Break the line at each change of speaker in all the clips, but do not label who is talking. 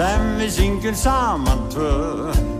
sem við syngjum saman tvö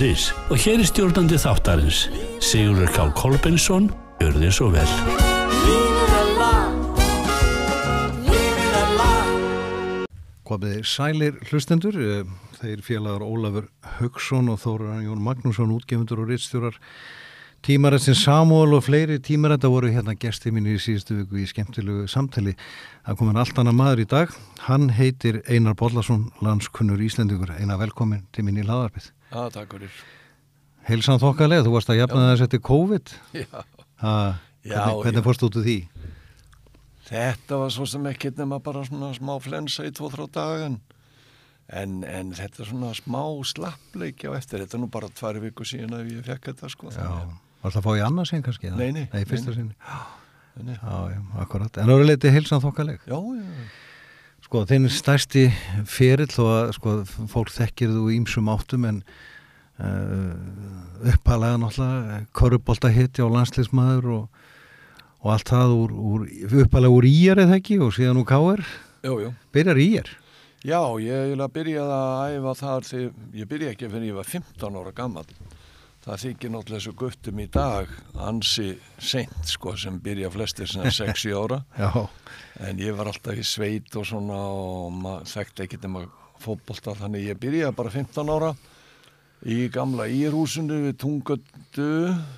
hótelbókunu.is og hér er stjórnandi þáttarins Sigurður K. Kolbensson Gjör þið svo vel
Komið sælir hlustendur, eh, þeir félagar Ólafur Högson og Þóran Jón Magnússon, útgefundur og rittstjórar tímarættin Samúl og fleiri tímarætta voru hérna gesti mín í síðustu viku í skemmtilegu samtali. Það komin allt annað maður í dag. Hann heitir Einar Bollarsson, landskunnur Íslendugur. Einar velkomin til mín í laðarpið.
Já, takk fyrir.
Heilsan þokkalega, þú varst að jafna þess eftir COVID.
Já,
Ha,
Já,
hvernig, hvernig
já.
fórst út úr því?
þetta var svo sem ekkert nema bara svona smá flensa í tvo-þrá dagan. En, en þetta er svona smá slappleiki á eftir. Þetta er nú bara tvær viku síðan að ég fekk þetta, sko.
Já, varst það að fá í annað sinn kannski?
Nei, nei,
Nei, fyrsta sinni. Já, já, akkurat. En ára leiti heilsan þokkaleg?
Já, já,
Sko, þinn stærsti ferill og að sko, fólk þekkir þú í ýmsum áttum en uh, uppalega náttúrulega korubólta hitti á landsleismæður og, og allt það úr, úr uppalega úr íjar eða ekki og síðan úr
jú.
byrjar íjar
Já, ég byrjaði að æfa þar því ég byrjaði ekki fyrir ég var 15 ára gammal. Það þykir náttúrulega þessu guttum í dag ansi seint sko sem byrja flestir sem 6 ára.
Já,
En ég var alltaf í sveit og svona og þekkti ekkert nema fótbolta þannig ég byrjaði bara 15 ára í gamla írhúsinu við Tungötu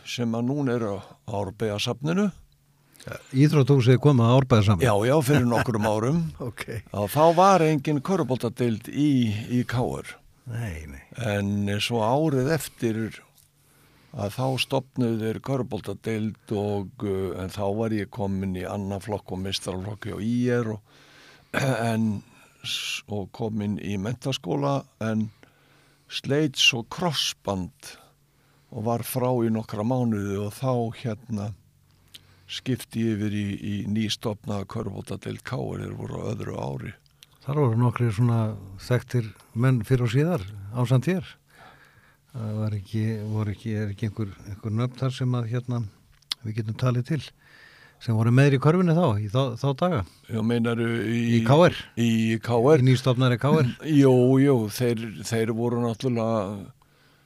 sem að núna er á Árbæðasafninu.
Íþróttúsið komið að árbæða saman
Já, já, fyrir nokkrum árum.
ok
Og þá var engin köruboltadeild í, í Káur.
Nei, nei
En svo árið eftir að þá stopnuðu þeir köruboltadeild og uh, en þá var ég komin í annan flokk og mistralflokki og ír og, en, og komin í mentaskóla en sleit svo krossband og var frá í nokkra mánuði og þá hérna skipti ég yfir í, í nýstopnaða köruboltadeild Káur þeir voru á öðru ári.
Þar voru nokkri svona þekktir menn fyrir og síðar ásand þér það var ekki, voru ekki, er ekki einhver, einhver nöfn þar sem að hérna við getum talið til sem voru meðri í körfinni þá, í þá, þá daga?
Já, meinaru í...
í KR,
Í KR.
í nýstofnari KR
Jú, jú, þeir, þeir voru náttúrulega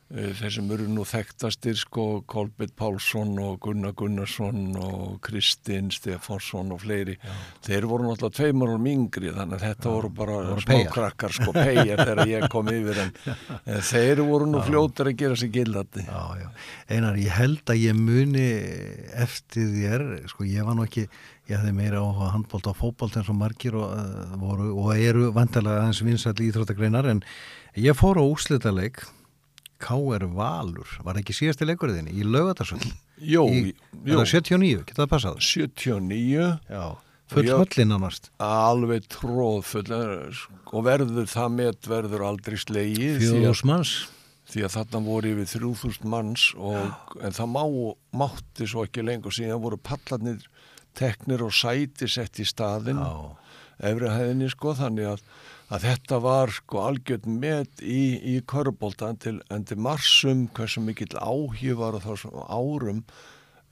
þeir sem eru nú þekktastir sko Kolbett Pálsson og Gunnar Gunnarsson og Kristinn Stefánsson og fleiri þeir voru náttúrulega tveimur og yngri þannig að þetta voru bara
voru
smá
peyjar.
krakkar sko peyjar þegar ég kom yfir en, en þeir voru nú fljótar að gera sig gildandi
Já, já. Einar, ég held að ég muni eftir þér, sko ég var nú ekki, ég hefði meira á handbólt og fótbólt eins og margir og, uh, voru, og eru vantilega aðeins vinsall íþróttagreinar en ég fór á úslitaleik K.R. Valur, var ekki síðasti leikurðinni í lögatarsöld
Jó,
í, það 79, geta það passað?
79
Já, full höllin annars
alveg tróðfull eh, og verður það met verður aldrei slegið
fjóðus manns.
því að þarna voru yfir 3000 manns og, en það má, mátti svo ekki lengur síðan voru pallarnir teknir og sæti sett í staðinn
Já,
efri hæðinni sko þannig að, að þetta var sko algjörn met í, í körbólta en til, marsum hversu mikill áhug var á þessum árum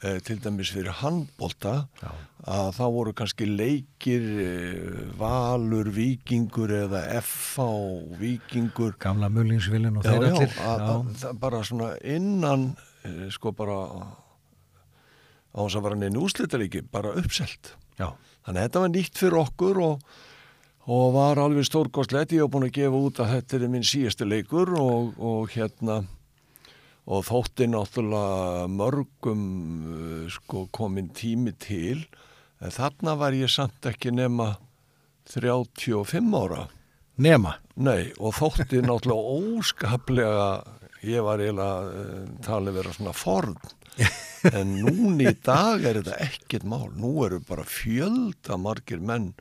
eh, til dæmis fyrir handbólta að þá voru kannski leikir eh, valur, vikingur eða FH vikingur
gamla mullingsvilin og þeir allir.
bara svona innan eh, sko bara á þess að vera neina úslitaríki bara uppselt.
Já,
þannig að þetta var nýtt fyrir okkur og, og var alveg stórkostlegt. Ég hef búin að gefa út að þetta er minn síðasti leikur og, og hérna og þótti náttúrulega mörgum eh, sko komin tími til. En þarna var ég samt ekki nema 35 ára.
Nema?
Nei, og þótti náttúrulega óskaplega, ég var eiginlega uh, talið vera svona forn, en núni í dag er þetta ekkert mál. Nú eru bara fjölda margir menn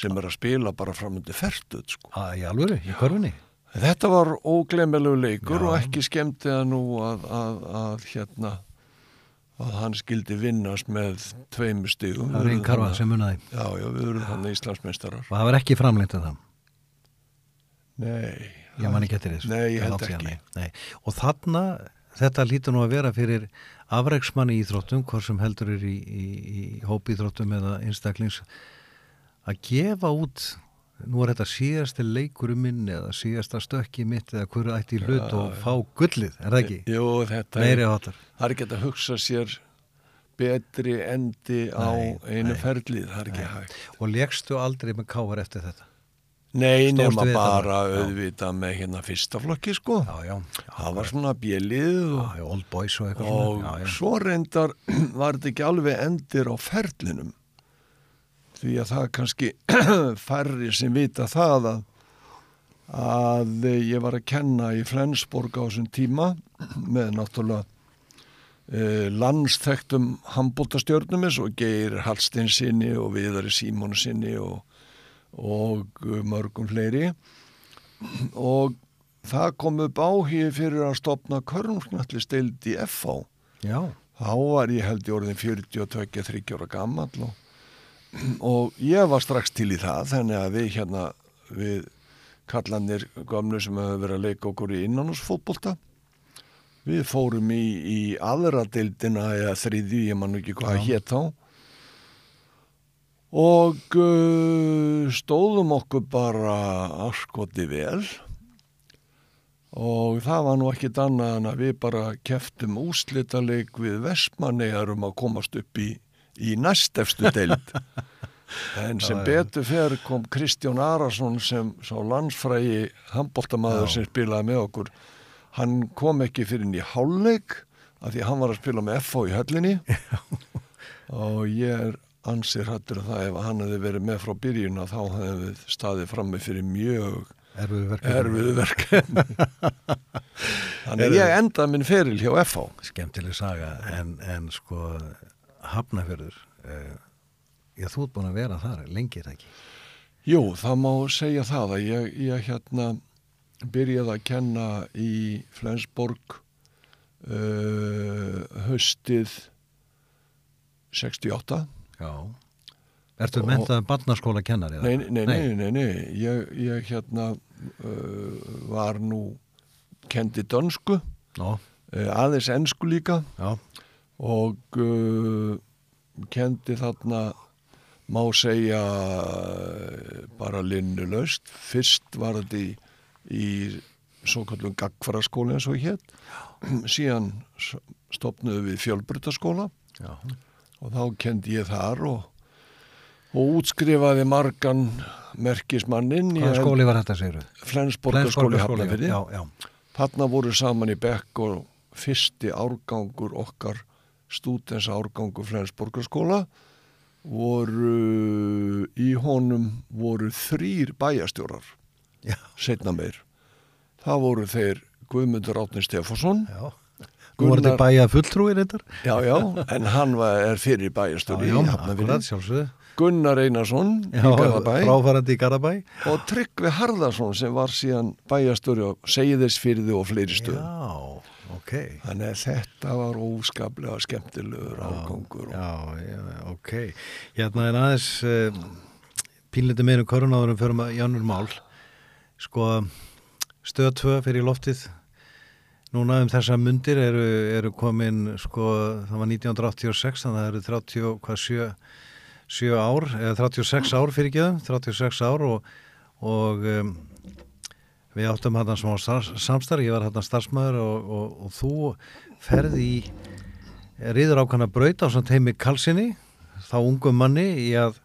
sem er að spila bara framöndi ferstuð, sko.
að, í alvöru, í körfinni
Þetta var óglemmelegu leikur
Já.
og ekki skemmti það nú að, að, að hérna að hann skildi vinnast með tveimur stigum.
Það var einn karfa sem munnaði.
Já, já, við verðum þannig Íslandsmeistarar.
Og það var ekki framlengt að það.
Nei.
Ég man ekki eftir þessu.
Nei, ég held ekki.
Nei. Og þarna, þetta lítur nú að vera fyrir afreiksmanni í íþróttum, hvort sem heldur er í, í, í hópíþróttum eða einstaklings, að gefa út, nú er þetta síðasti leikur minn eða síðasta stökki mitt eða hverju ætti í hlut og fá gullið, er það ekki?
Jú, þetta
Meiri
er, það er ekki að hugsa sér betri endi á
Nei,
einu
nei.
ferlið, það er ekki hægt.
Og legstu aldrei með káar eftir þetta?
Nei, nema bara?
Já.
auðvitað með hérna fyrsta flokki, sko.
Já, já.
Það var svona bjelið og
Já, já, old boys og
og.
Já, já.
svo reyndar var þetta ekki alveg endir á ferlinum því að það kannski færri sem vita það að, að ég var að kenna í Flensborg á þessum tíma með náttúrulega eh, landsþektum handbóltastjörnum eins og Geir Hallstein sinni og Viðari Símon sinni og, og mörgum fleiri. Og það kom upp áhugi fyrir að stopna körnumsknalli stild í FH
Já,
þá var ég held í orðin 42-30 ára gammal og, og ég var strax til í það þannig að við hérna við kallanir gamlu sem hefur verið að leika okkur í innanúsfótbolta við fórum í, í aðra deildina eða þriðju, ég man nú ekki hvað hétt þá. Og uh, stóðum okkur bara afskoti vel. Og það var nú ekkit annað en að við bara keftum úslitaleik við Vestmannegar um að komast upp í, í næstefstu deild. En sem betur fer kom Kristján Arason sem sá landsfrægi handbóltamaður sem spilaði með okkur. Hann kom ekki fyrir inn í hálfleik af því hann var að spila með FH í höllinni. Og ég er ansið hrættur að það ef hann hefði verið með frá byrjun þá hefði við staðið frammi fyrir mjög
erfiðu verkefni.
þannig ég endaði minn feril hjá FH
skemmtileg saga en, en sko hafnafjörður uh, já þú ert búin að vera þar lengi er það ekki
Jú, það má segja það að ég, ég hérna byrjaði að kenna í Flensborg uh, höstið 68
já Ertu mentað barnaskóla kennari? eða?
Nei, nei, nei, nei, nei. Ég, ég hérna uh, var nú kendi dönsku, uh, aðeins ensku líka
já,
og uh, kendi þarna má segja bara linnulaust. Fyrst var þetta í, í svo kallum gagfaraskóla eins og hétt. Síðan stopnuðu við fjölbrutaskóla
já,
og þá kendi ég þar og, og útskrifaði margan merkismanninn
hvaða skóli var þetta segir
Flensborgarskóli Hafnafyrði.
Já, já,
Þarna voru saman í bekk og fyrsti árgangur okkar stúdens árgangur Flensborgarskóla voru í honum voru þrýr bæjastjórar
já,
setna meir. Það voru þeir Guðmundur Átni Stefánsson
já. Var þetta
Gunnar-
bæja fulltrúi reyndar.
Já, já, en hann var, er fyrir bæjastjóri í
akkurat sjálfsögðu.
Gunnar Einarsson í
Já,
Garðabæ.
fráfærandi í Garabæ
og Tryggvi Harðarsson sem var síðan bæjastjóri á Seyðisfyrði og fleiri stöðum.
Já, ok.
Þannig að þetta var óskaplega skemmtilegur ágangur. og-
Já, já, ok. Hérna er aðeins uh, pínleiti meira um korunáðurum fyrir maður Jánur Mál. Sko stöð 2 fyrir loftið. Núna um þessa mundir eru, eru komin sko það var 1986 þannig að það eru 30, hvað 7 7 ár, eða 36 ár fyrir ekki 36 ár og, og um, við áttum hann smá samstarf, ég var hann starfsmæður og, og, og þú ferði í riður ákvæmna braut á samt heimi Kalsinni, þá ungum manni í að,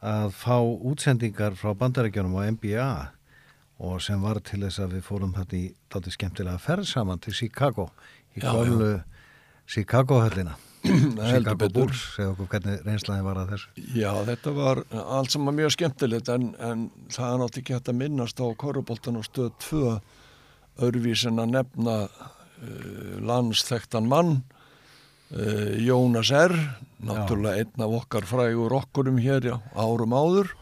að fá útsendingar frá bandarækjunum á NBA og sem var til þess að við fórum þetta í dátir skemmtilega ferð saman til Chicago í gömlu Chicago höllina
betur.
Bulls, segja okkur hvernig reynslaði var að þessu
Já, þetta var allt saman mjög skemmtilegt en, en það er náttúrulega ekki hægt að minnast á Köruboltan og stöð 2 örvís en að nefna uh, landsþektan mann uh, Jónas R. náttúrulega einn af okkar frægur okkurum hér á árum áður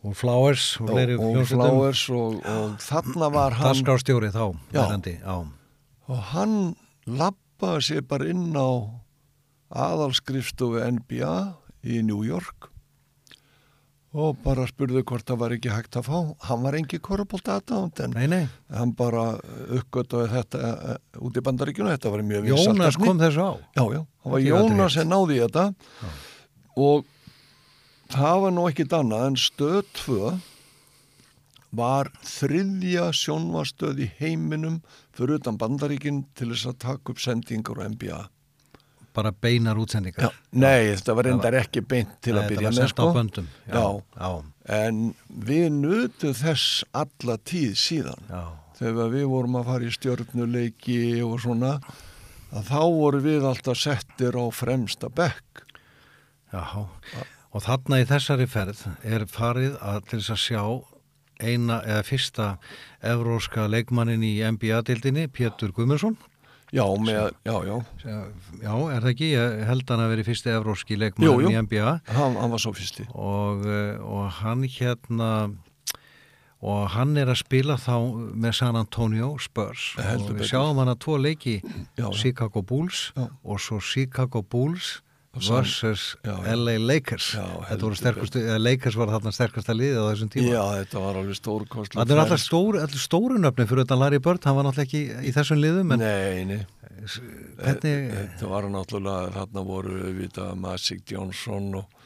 og Flowers og,
og, og. Flowers og, og þarna var hann
Dasgrárstjóri þá,
Já.
já.
og hann lappaði sér bara inn á aðalskrifstofu NBA í New York og bara spurði hvort það var ekki hægt að fá hann var engi korrupólt aðdánd en
Nei, nei,
hann bara uppgötaði þetta uh, út í bandaríkjunu, þetta var mjög vinsælt
Jónas kom þessu á.
Já, já, það var Jónas sem náði þetta. Og það var nú ekkit annað en stöð 2 var þriðja sjónvastöð í heiminum fyrir utan bandaríkin til þess að taka upp sendingar á NBA.
Bara beinar útsendingar.
Nei, þetta var reyndar ekki beint til
Nei,
að byrja með sko.
böndum. Já,
Já.
já,
En við nutum þess alla tíð síðan.
já.
Þegar við vorum að fara í stjörnuleiki og svona, að þá voru við alltaf settir á fremsta bekk.
Já, og þarna í þessari ferð er farið að til þess að sjá eina eða fyrsta evróska leikmannin í NBA-dildinni, Pétur Guðmundsson.
Já, með, já, já,
Já, er það ekki? Ég held hann að veri fyrsti evróski leikmannin
Jú, jú.
í NBA
hann, hann var svo fyrsti.
og, eh, og hann hérna og hann er að spila þá með San Antonio Spurs og við
betur.
sjáum hann að tvo leiki
Já.
Chicago Bulls og svo Chicago Bulls versus. LA Lakers
Já,
þetta voru sterkustu, eða Lakers var þarna sterkasta liðið á þessum tíma
Já, þetta var alveg stórkostlega.
Það er alltaf stóru, stóru nöfni fyrir utan Larry Bird, hann var náttúrulega ekki í þessum liðum en
Nei, nei.
hvernig,
Þetta var náttúrulega, þarna voru við vita Magic Johnson og,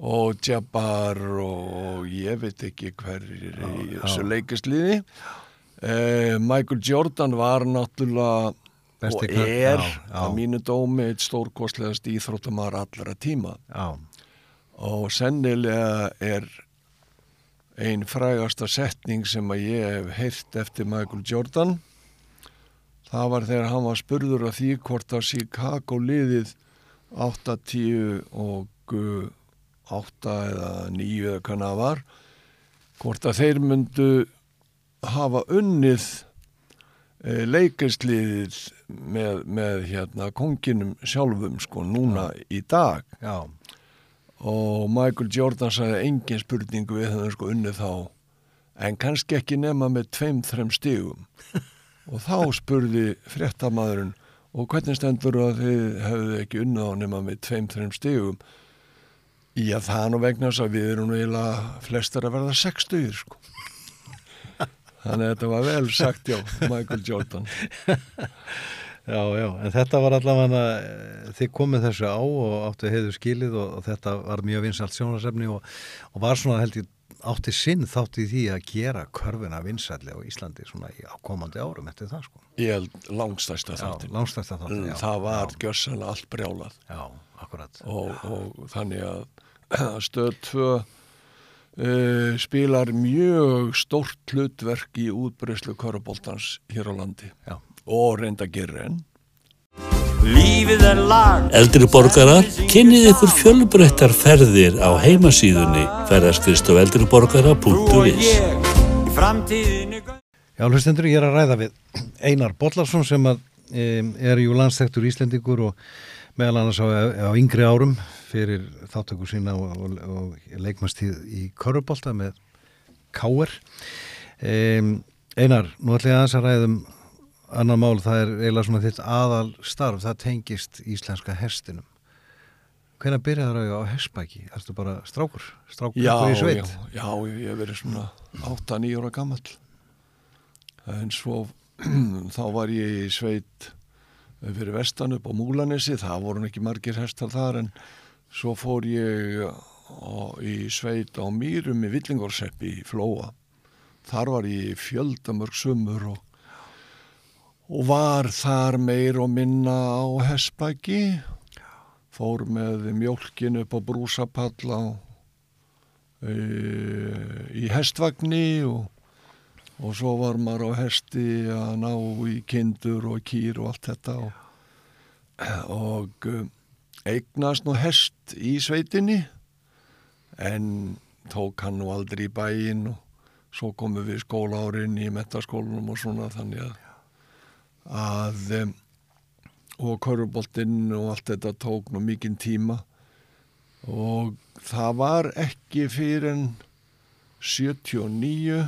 og Jabbar og, og ég veit ekki hverjir í þessu leikisliði. Eh, Michael Jordan var náttúrulega og er
já, já.
að mínu dómi eitt stórkostlegast íþróttamar allra tíma.
Já,
og sennilega er ein frægasta setning sem að ég hef heyrt eftir Michael Jordan. Það var þegar hann var spurður af því hvort að Chicago liðið 8, 10 og uh, 8 eða 9 eða hvernig það var hvort að þeir myndu hafa unnið e, leikisliðið með, með hérna konginum sjálfum sko núna í dag.
Já,
og Michael Jordan sagði engin spurning við höfum sko unnið þá. En kannski ekki nema með tveim, þrem stigum. Og þá spurði fréttamaðurinn og hvernig stendur að þið hefðu ekki unnið á nema með tveim, þrem stigum? Já, það er nú vegna þess að við erum eiginlega flestar að verða sex stigir sko Þannig að þetta var vel sagt, já, Michael Jordan.
já, já, en þetta var allavega eh, þið komið þessu á og áttu heiðu skilið og, og þetta var mjög vinsalt sjónasefni og, og var svona held ég átti sinn þátt í því að gera körfuna vinsalli á Íslandi svona í ákomandi árum eftir það sko.
Ég held langstæsta þáttin.
langstæsta þátt. Já,
Það var gjörsanlega allt brjálað.
já, akkurat.
og, og þannig að stöð 2 uh, spilar mjög stórt hlutverk í útbreyslu köruboltans hér á landi.
Já.
og reynda gerir enn.
Er
Eldri borgarar, kynnið ykkur fjölbreyttar ferðir á heimasíðunni ferðarskristof
Þú og
eldriborgara.is
ég Í framtíðinu
Já, hlustendur, ég er að ræða við Einar Bollarsson sem að, um, er jú landstektur Íslendingur og meðal annars á, á yngri árum fyrir þáttöku sína og, og, og leikmastíð í Körubolta með Káer. Um, Einar, nú ætla ég aðeins að ræðum annar mál, það er eiginlega svona þitt aðal starf, það tengist íslenska hestinum. Hvenær byrjaður þau á hestbæki? Erstu bara strákur? Strákur
Já,
í
já,
sveit?
já, ég hef verið svona 8-9 ára gammal en svo þá var ég í sveit fyrir vestan upp á Múlanesi það voru ekki margir hestar þar en svo fór ég í sveit á Mýrum í Villingórseppi í Flóa. Þar var ég fjöldamörg sumur og, og var þar meir og minna á hestbæki fór með mjólkin upp á brúsapall á e, í hestvagni og, og svo var maður á hesti að ná í kindur og kýr og allt þetta og, og eh, eignast nú hest í sveitinni. En tók hann nú aldrei í bæinn og svo komum við skólaárin í metaskólanum og svona þannig að að em, og köruboltinn og allt þetta tók nú mikinn tíma. Og það var ekki fyrir en 79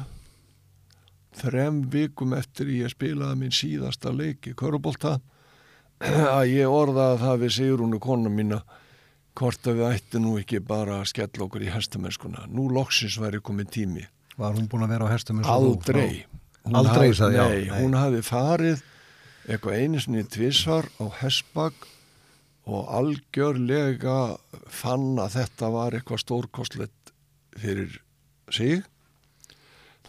þrem vikum eftir ég spilaði minn síðasta leik í Körubolta að ég orðaði það við Sigrúnu kona mína hvort að við ættum nú ekki bara að skella okkur í hestamennskuna. Nú loksins væri komið tími.
Var hún búin að vera á þú?
Aldrei. Hún
Aldrei, sagði, já,
Nei,
nei.
hún hafi farið eitthvað einu sinni tvisvar á hestbak og algjörlega fann að þetta var eitthvað stórkostlegt fyrir sig.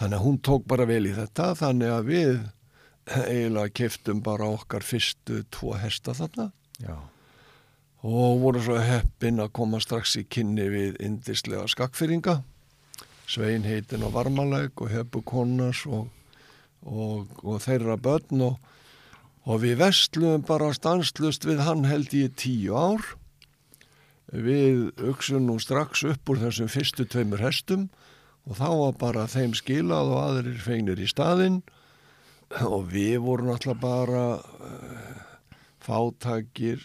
Þannig að hún tók bara vel í þetta, þannig að við eiginlega keftum bara okkar fyrstu tvo hesta þarna.
Já.
og voru svo heppin að koma strax í kynni við indislega skakfyrringa Svein heitin og Varmalæk og Hebu Konas og, og, og þeirra börn og, og við vestluðum bara stanslust við hann held ég tíu ár. Við auksum nú strax upp úr þessum fyrstu tveimur hestum. og þá var bara þeim skilað og aðrir feignir í staðinn og við vorum alltaf bara uh, fátækir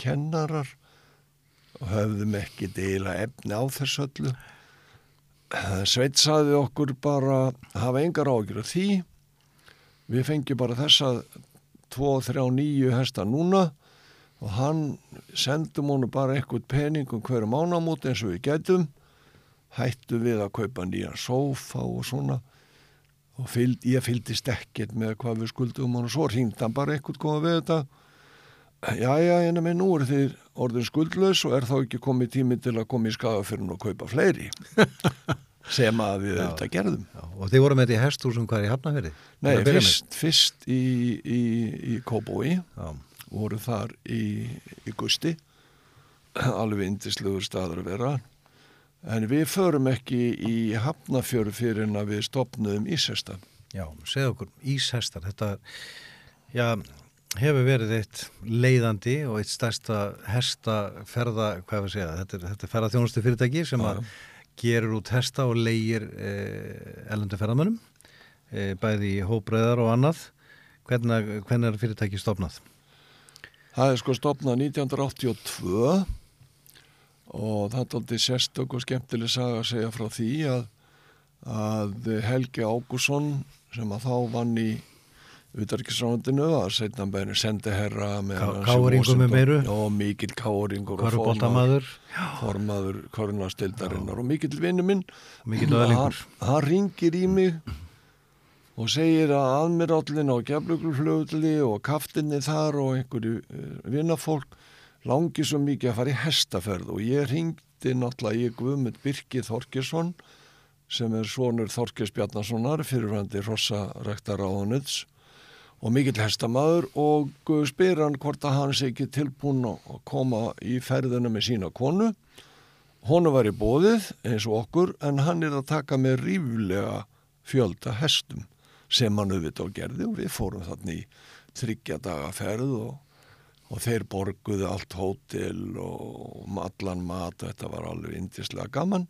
kennarar og höfðum ekki deila efni á þessu öllu. Sveit saði okkur bara hafa engar ágjur af því. Við fengjum bara þessa 2-3-9 hesta núna og hann sendum honum bara eitthvað pening um hverju mánamót eins og við getum. Hættu við að kaupa nýjan sófa og svona. Og fylg, ég fylgdist ekkert með hvað við skuldum og svo hringd hann bara eitthvað koma við þetta. Já, já, en með nú er þið orðin skuldlaus og er þá ekki komið tími til að koma í skagafyrun og kaupa fleiri. Sem að við auðvitað gerðum.
Já. Og þið voru með þetta í hestúsum hvað er í Hafnafyrði?
Nei,
að
fyrst, fyrst í, í, í Kóbói
Já.
voru þar í, í Gusti. Alveg indislegur staður að vera en við förum ekki í Hafnafjörð fyrir en að við stopnum Ísesta
Já, segð okkur, íshestar, þetta já, hefur verið eitt leiðandi og eitt stærsta hestaferða, hvað við segja, þetta er, er ferðarþjónustu fyrirtæki sem að gerur út hesta og leigir eh, elendu ferðamönnum, eh, bæði í hóbreðar og annað. Hvernig, hvernig er fyrirtæki stopnað?
Það er sko stopnað 1982 og það er aldrei sérstök og skemmtileg saga að segja frá því að, að Helgi Ágússon sem að þá vann í utarkisrándinu að setna bæri sendiherra með
Ká-
hans í
káringur með meiru.
Já, mikill káringur og
Köruboltamaður,
formaður. Korunastildarinnar og mikill vinnu minn.
Mikill
hann, ringir í mig og segir að aðmirállin á geflugluflöðli og kaftinni þar og einhverju uh, vinnafólk langi svo mikið að fara í hestaferð og ég ringdi náttúrulega í Guðmund Birki Þorkesson sem er svonur Þorkes Bjarnasonar fyrirhandi Rossa Ræktaráðunuts og mikill hestamaður og uh, spyr hann hvort að hann sé ekki tilbúin að koma í ferðina með sína konu. Honu var í bóðið eins og okkur en hann er að taka með rífulega fjölda hestum sem hann auðvitað og gerði og við fórum þarna í þryggja daga ferð og, og þeir borguðu allt hótel og allan mat og þetta var alveg indislega gaman.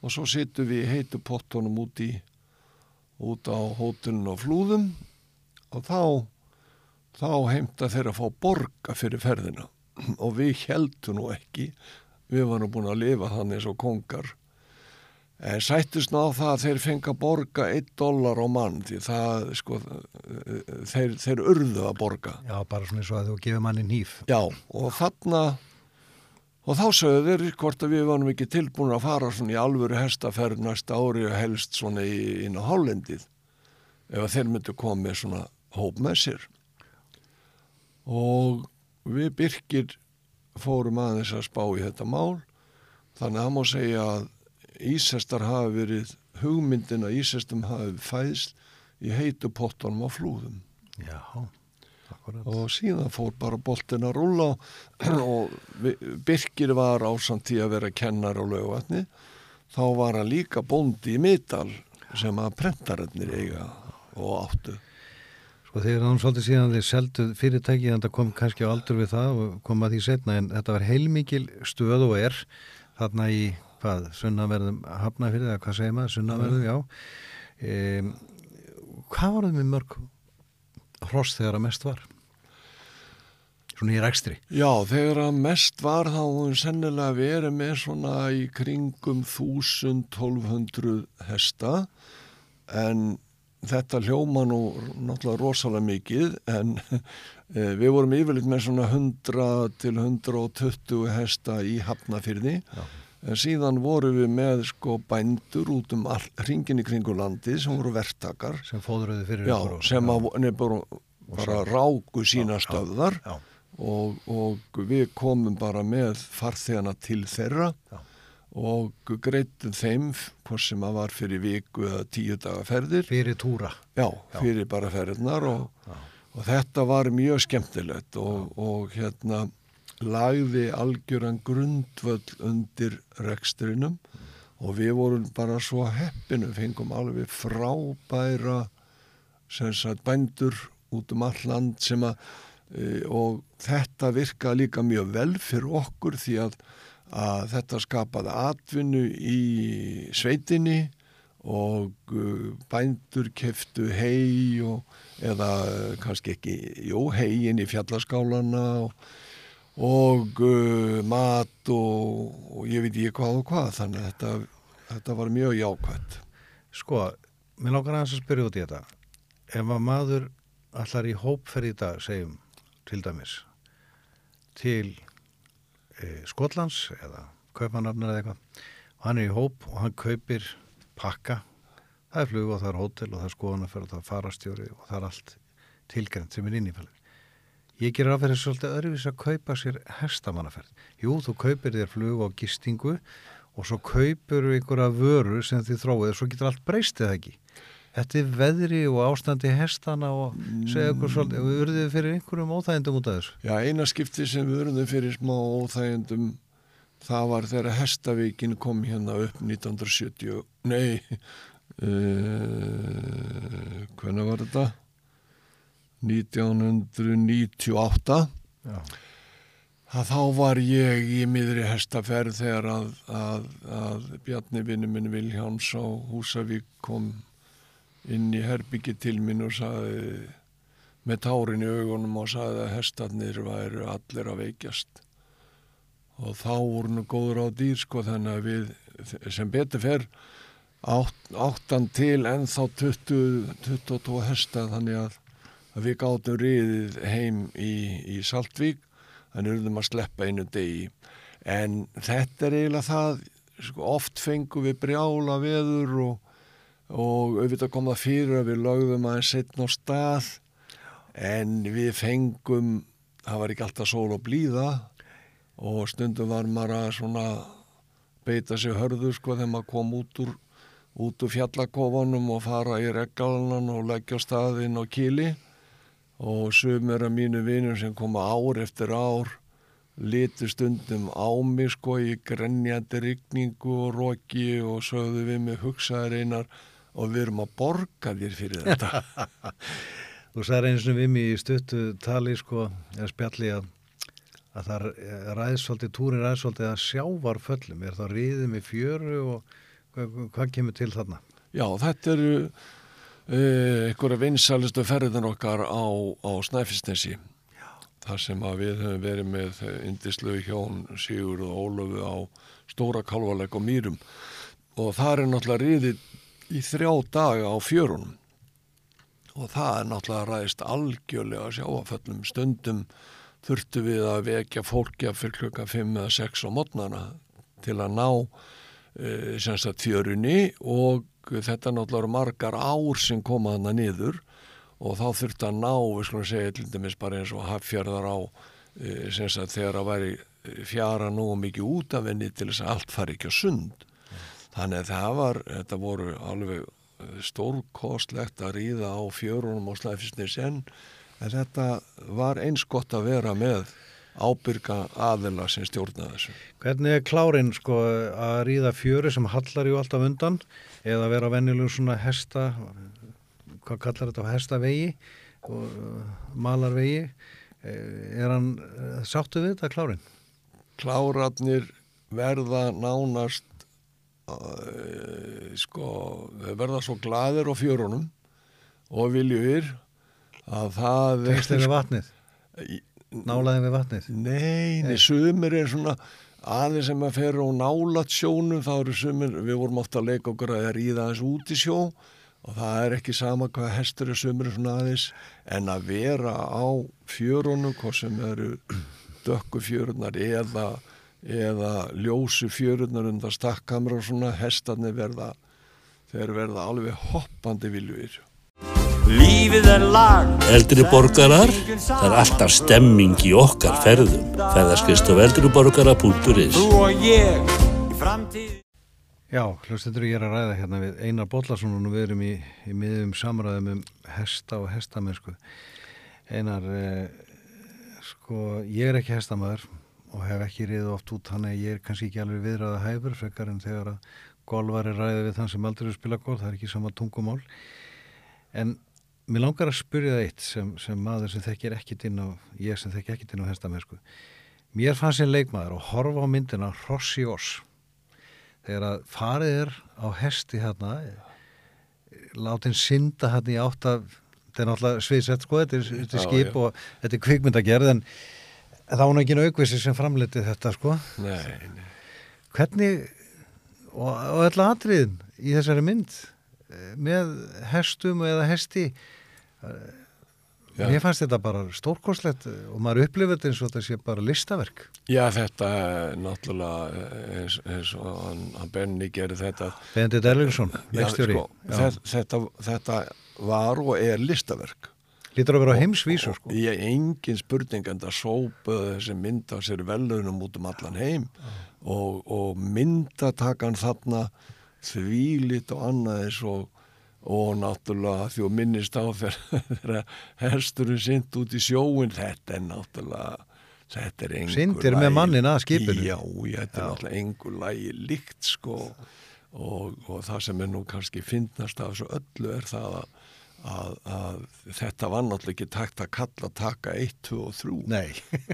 Og svo sittum við heitu pottunum út, í, út á hótelun og flúðum. Og þá þá heimta þeir að fá borga fyrir ferðina. Og við heldum nú ekki við varum búin að lifa þannig eins og kongar en sættist nú á það að þeir fengi að borga 1 dólar á mann því það sko þeir, þeir urðu að borga
Já, bara svona eins og að þú gefur manni nýf.
já og þarna og þá sögðu þeir hvort að við varum ekki tilbúin að fara svona í alvöru hestaferð næsta ári og helst svona í, inn á Hollendið ef að þeir myndu koma með svona hóp með sér og við Birkir fórum aðeins að spá í þetta mál þannig að það má segja að Ísestar hafi verið hugmyndin að Ísestum hafi fæðst í heitu pottunum á flúðum.
Já, akkurat.
og síðan fór bara boltin að rúla og Birkir var ásand því að vera kennar á lögvatni þá var hann líka bóndi í middal sem að prentarennir eiga og áttu.
Sko þegar hann svolítið síðan þeir seldu fyrirtæki en það kom kannski á aldur við það og kom að því setna en þetta var heilmikil stöð og er þarna í hvað, sunnaverðum hafnafyrði eða hvað segir maður, sunnaverðum, já. Um, hvað var það með mörg hross þegar að mest var? svona í rekstri.
Já, þegar að mest var þá sennilega verið með svona í kringum 1000-1200 hesta. En þetta hljóma nú náttúrulega rosalega mikið en eh, við vorum yfirleitt með svona 100 til 120 hesta í Hafnafyrði en síðan vorum við með sko bændur út um all, hringin í kringu landi sem voru verktakar.
Sem fóðruðu fyrir
Já, sem að nefnir bara ráku sína stöðar
Já,
og, og við komum bara með farþegana til þeirra
Já.
og greitum þeim hvort sem að var fyrir viku eða tíu daga ferðir.
Fyrir túra.
já, fyrir bara ferðirnar og, og þetta var mjög skemmtilegt og, og hérna lagði algjöran grundvöll undir rekstrinum og við vorum bara svo heppinu, fengum alveg frábæra sagt bændur út um all land sem að e, og þetta virkaði líka mjög vel fyrir okkur því að, að þetta skapaði atvinnu í sveitinni og uh, bændur keftu hei og, eða kannski ekki, jú, heiin í fjallaskálana og, og uh, mat og, og ég veit ekki hvað og hvað þannig að þetta, þetta var mjög jákvæmt.
Sko, mér langar aðeins að spyrja út í þetta. Ef að maður allar í hópferð í dag, segjum til dæmis, til e, Skotlands eða Kaupanarnar eða eitthvað, og hann er í hóp og hann kaupir pakka, það er flug og það er hótel og það er skoðanaferð og það er farastjóri og það er allt tilgrænt sem er inn í fælið. Ég gerir að vera svolítið öðruvís að kaupa sér hestamannaferð. Jú, þú kaupir þér flug og gistingu og svo kaupur einhverja vöru sem þið þróið og svo getur allt breyst eða ekki. Þetta er veðri og ástandi hestana og segja okkur svolítið, við urðið fyrir einhverjum óþægindum út af þessu.
Já, eina skipti sem við verðum fyrir smá óþægendum það var þegar Hestavíkin kom hérna upp 1970 nei uh, hvernig var þetta? 1998
Já.
að þá var ég í miðri hestaferð þegar að, að, að Bjarni vinnu minn Viljáns á Húsavík kom inn í herbyggi til minn og sagði með tárin í augunum og sagði að hestarnir væru allir að veikjast og þá voru nú góður á dýr sko þannig að við sem betur fer átt, áttan til ennþá 20, 22 hesta þannig að, að við gátum riðið heim í, í Saltvík þannig urðum að sleppa einu degi. En þetta er eiginlega það sko, oft fengum við brjála veður og, og auðvitað kom það fyrir að við lögðum aðeins setn á stað en við fengum það var ekki alltaf sól og blíða og stundum var maður að svona beita sig hörðu sko þegar maður kom út úr út úr fjallakofanum og fara í reggalannan og leggja á staðinn og kýli og sumir af mínu vinum sem koma ár eftir ár litu stundum á mig sko í grenjandi rigningu og roki og sögðu við mig hugsaðir einar og við erum að borga þér fyrir þetta
Þú sagði eins og við mig í stuttu tali sko, eða spjalli að, að það ræðsvöldi, túrin ræðsvöldi að sjávar föllum, er það riðið með fjöru og hvað, hvað kemur til þarna?
Já, þetta eru einhverja vinsalistu ferðin okkar á, á Snæfisnesi þar sem að við höfum verið með indislu hjón Sigur og Ólofu á Stóra Kalvaleg og Mýrum. Og það er náttúrulega riðið í þrjá daga á fjörunum. Og það er náttúrulega ræðist algjörlega sjáaföllum stundum þurftu við að vekja fólkja fyrir klukka 5 eða 6 á mótnana til að ná e, að fjörunni og þetta náttúrulega eru margar ár sem koma hana niður og þá þurftu að ná, við skulum segja dæmis bara eins og hafjörðar á e, semst að þegar að væri fjara nú mikið út af henni til þess að allt fari ekki á sund. Þannig að það var, þetta voru alveg stórkostlegt að ríða á fjörunum og slæfisnis en en þetta var eins gott að vera með ábyrga aðila sem stjórnaði þessu.
Hvernig er klárin sko að ríða fjöru sem hallar ju alltaf undan eða vera venjulegum svona hesta, hvað kallar þetta á hestavegi og uh, malarvegi, Eh, er hann eh, sáttu við þetta klárin?
Klárarnir verða nánast uh, sko, verða svo gladir á fjörunum og viljur að það
Tengslega vatnið? Nálaðin við vatnið?
Nei, nei, sumir er svona aðeins sem að fer á nálat sjónum, þá eru sumir, við vorum ofta að leika okkur að ríða aðeins út í sjó og það er ekki sama hvað hestur er sumir svona aðeins en að vera á fjörunum, hvað sem eru dökku fjörunar eða, eða ljósu fjörunar undan stakkamra og svona, hestarnir verða, þeir verða alveg hoppandi viljur.
Lífið er lag
Eldri borgarar, það er alltaf stemming í okkar ferðum. Ferðarskist á eldriborgara.is
Þú og ég í framtíð
Já, hlustendur ég er að ræða hérna við Einar Bollarsson og við erum í, í miðum samræðum um hesta og hestamennsku. Einar, eh, sko, ég er ekki hestamæður og hef ekki riðið oft út hann að ég er kannski ekki alveg viðræða hæfur frekar en þegar að golvar er ræðið við þann sem aldrei spila gól, það er ekki sama tungumál. En mér langar að spyrja það eitt sem, sem maður sem þekkir ekkit inn á, ég sem þekkir ekkit inn á hestamennsku. Mér fannst sem leikmaður og horfa á myndina Rossi Oss þegar að farið er á hesti hérna látin synda hérna í átt af þetta er náttúrulega sviðsett sko þetta er, þetta er
Já,
skip
já.
og þetta er kvikmyndagerð en það var nú ekki aukvissi sem framleiti þetta sko
Nei, nei.
hvernig og, og öll atriðin í þessari mynd eh, með hestum eða hesti
Já.
mér fannst þetta bara stórkoslegt og maður upplifir þetta eins og þetta sé bara listaverk
Já, þetta er náttúrulega eins, eins og hann, hann Benny gerir þetta.
Bendit Erlingsson, leikstjóri
sko, þetta, þetta, þetta var og er listaverk.
lítur að vera á heimsvísu sko
Ég engin spurning en það sópaði þessi mynd á sér velunum út um allan heim og, og myndatakan þarna þvílit og annað eins og og náttúrulega því að minnist á þegar hesturinn synd út í sjóin þetta er náttúrulega þetta er engur
Syndir með manninn að skipinu.
já, já, þetta er náttúrulega engur lægi líkt sko og, og það sem er nú kannski fyndnast af þessu öllu er það að, að, að þetta var náttúrulega ekki takt að kalla taka 1, 2 og 3
Nei,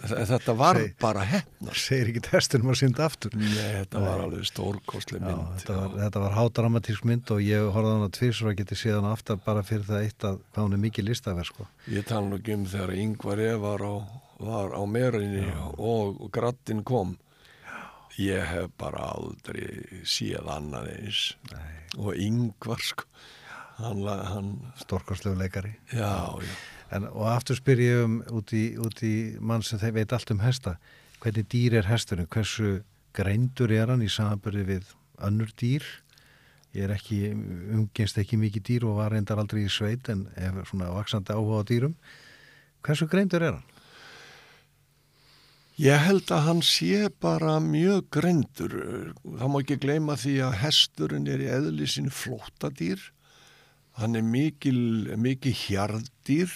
þetta var
Seg-
bara hefnast
segir ekki testunum að synda aftur
Nei, þetta var alveg stórkostli
Já,
mynd
þetta var, þetta var hádramatísk mynd og ég horfði hana tvisur og geti séð hana aftar bara fyrir það eitt að hún er mikið listaverk sko.
Ég tala nú ekki um þegar Yngvar E var á, var á merinni og, og grattin kom. Ég hef bara aldrei séð annan eins. Nei. Og Yngvar, sko, hann, hann
stórkostlegu leikari
já, já.
en, og aftur spyr ég um út í, út í mann sem þeir veit allt um hesta hvernig dýr er hesturinn, hversu greindur er hann í samanbyrði við önnur dýr ég er ekki, umgenst ekki mikið dýr og var reyndar aldrei í sveit en hef svona vaksandi áhuga á dýrum hversu greindur er hann?
Ég held að hann sé bara mjög grendur. Það má ekki gleyma því að hesturinn er í eðli sínu flóttadýr. Hann er mikil, mikil hjarðdýr,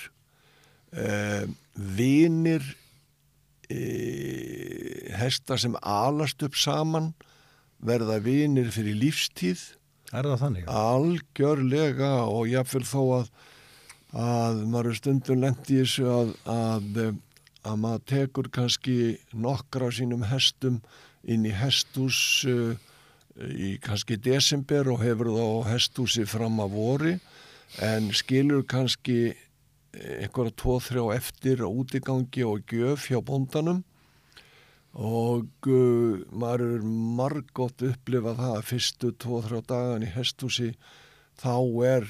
eh, vinir eh, hesta sem alast upp saman verða vinir fyrir lífstíð
Er það þannig?
algjörlega og jáfnvel þó að að maður stundum lent í þessu að, að, að maður tekur kannski nokkra af sínum hestum inn í hestús uh, í kannski desember og hefur þá hestúsi fram að vori en skilur kannski einhverja tvo, þrjá eftir á útigangi og gjöf hjá bóndanum. Og uh, maður er margótt upplifað það að fyrstu tvo, þrjá dagan í hestúsi þá er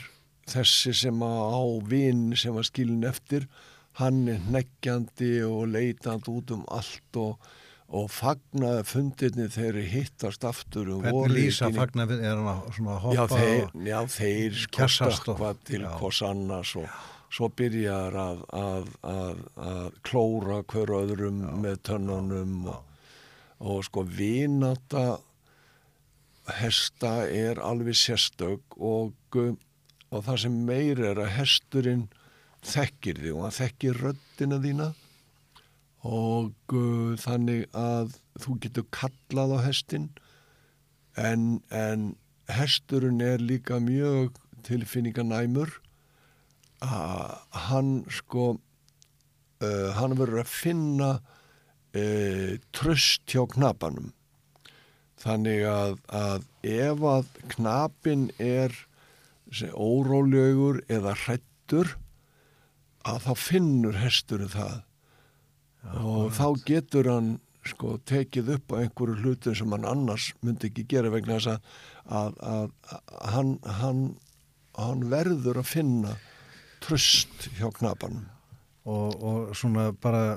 þessi sem á vinn sem var skilin eftir hann er neggjandi og leitandi út um allt og, og fagnaði fundirni þegar hittast aftur um
Hvernig lýsa við, er hann að svona að
Já,
hoppa
þeir, já, þeir
og-
stökkva til
já.
hvers annars og svo byrjar að, að, að, að klóra hver öðrum með tönnunum og, og sko vinata hesta er alveg sérstök og, og það sem meir er að hesturinn þekkir þig og hann þekkir röddina þína og uh, þannig að þú getur kallað á hestin en, en hesturinn er líka mjög tilfinninganæmur. Að hann sko uh, hann verður að finna uh, tröst hjá knapanum. Þannig að, að ef að knapin er sem órólegur eða hrættur að þá finnur hesturinn það og þá getur hann sko tekið upp á einhverju hlutum sem hann annars myndi ekki gera vegna þess að, að, að, að hann, hann, hann verður að finna tröst hjá knapanum.
Og, og svona bara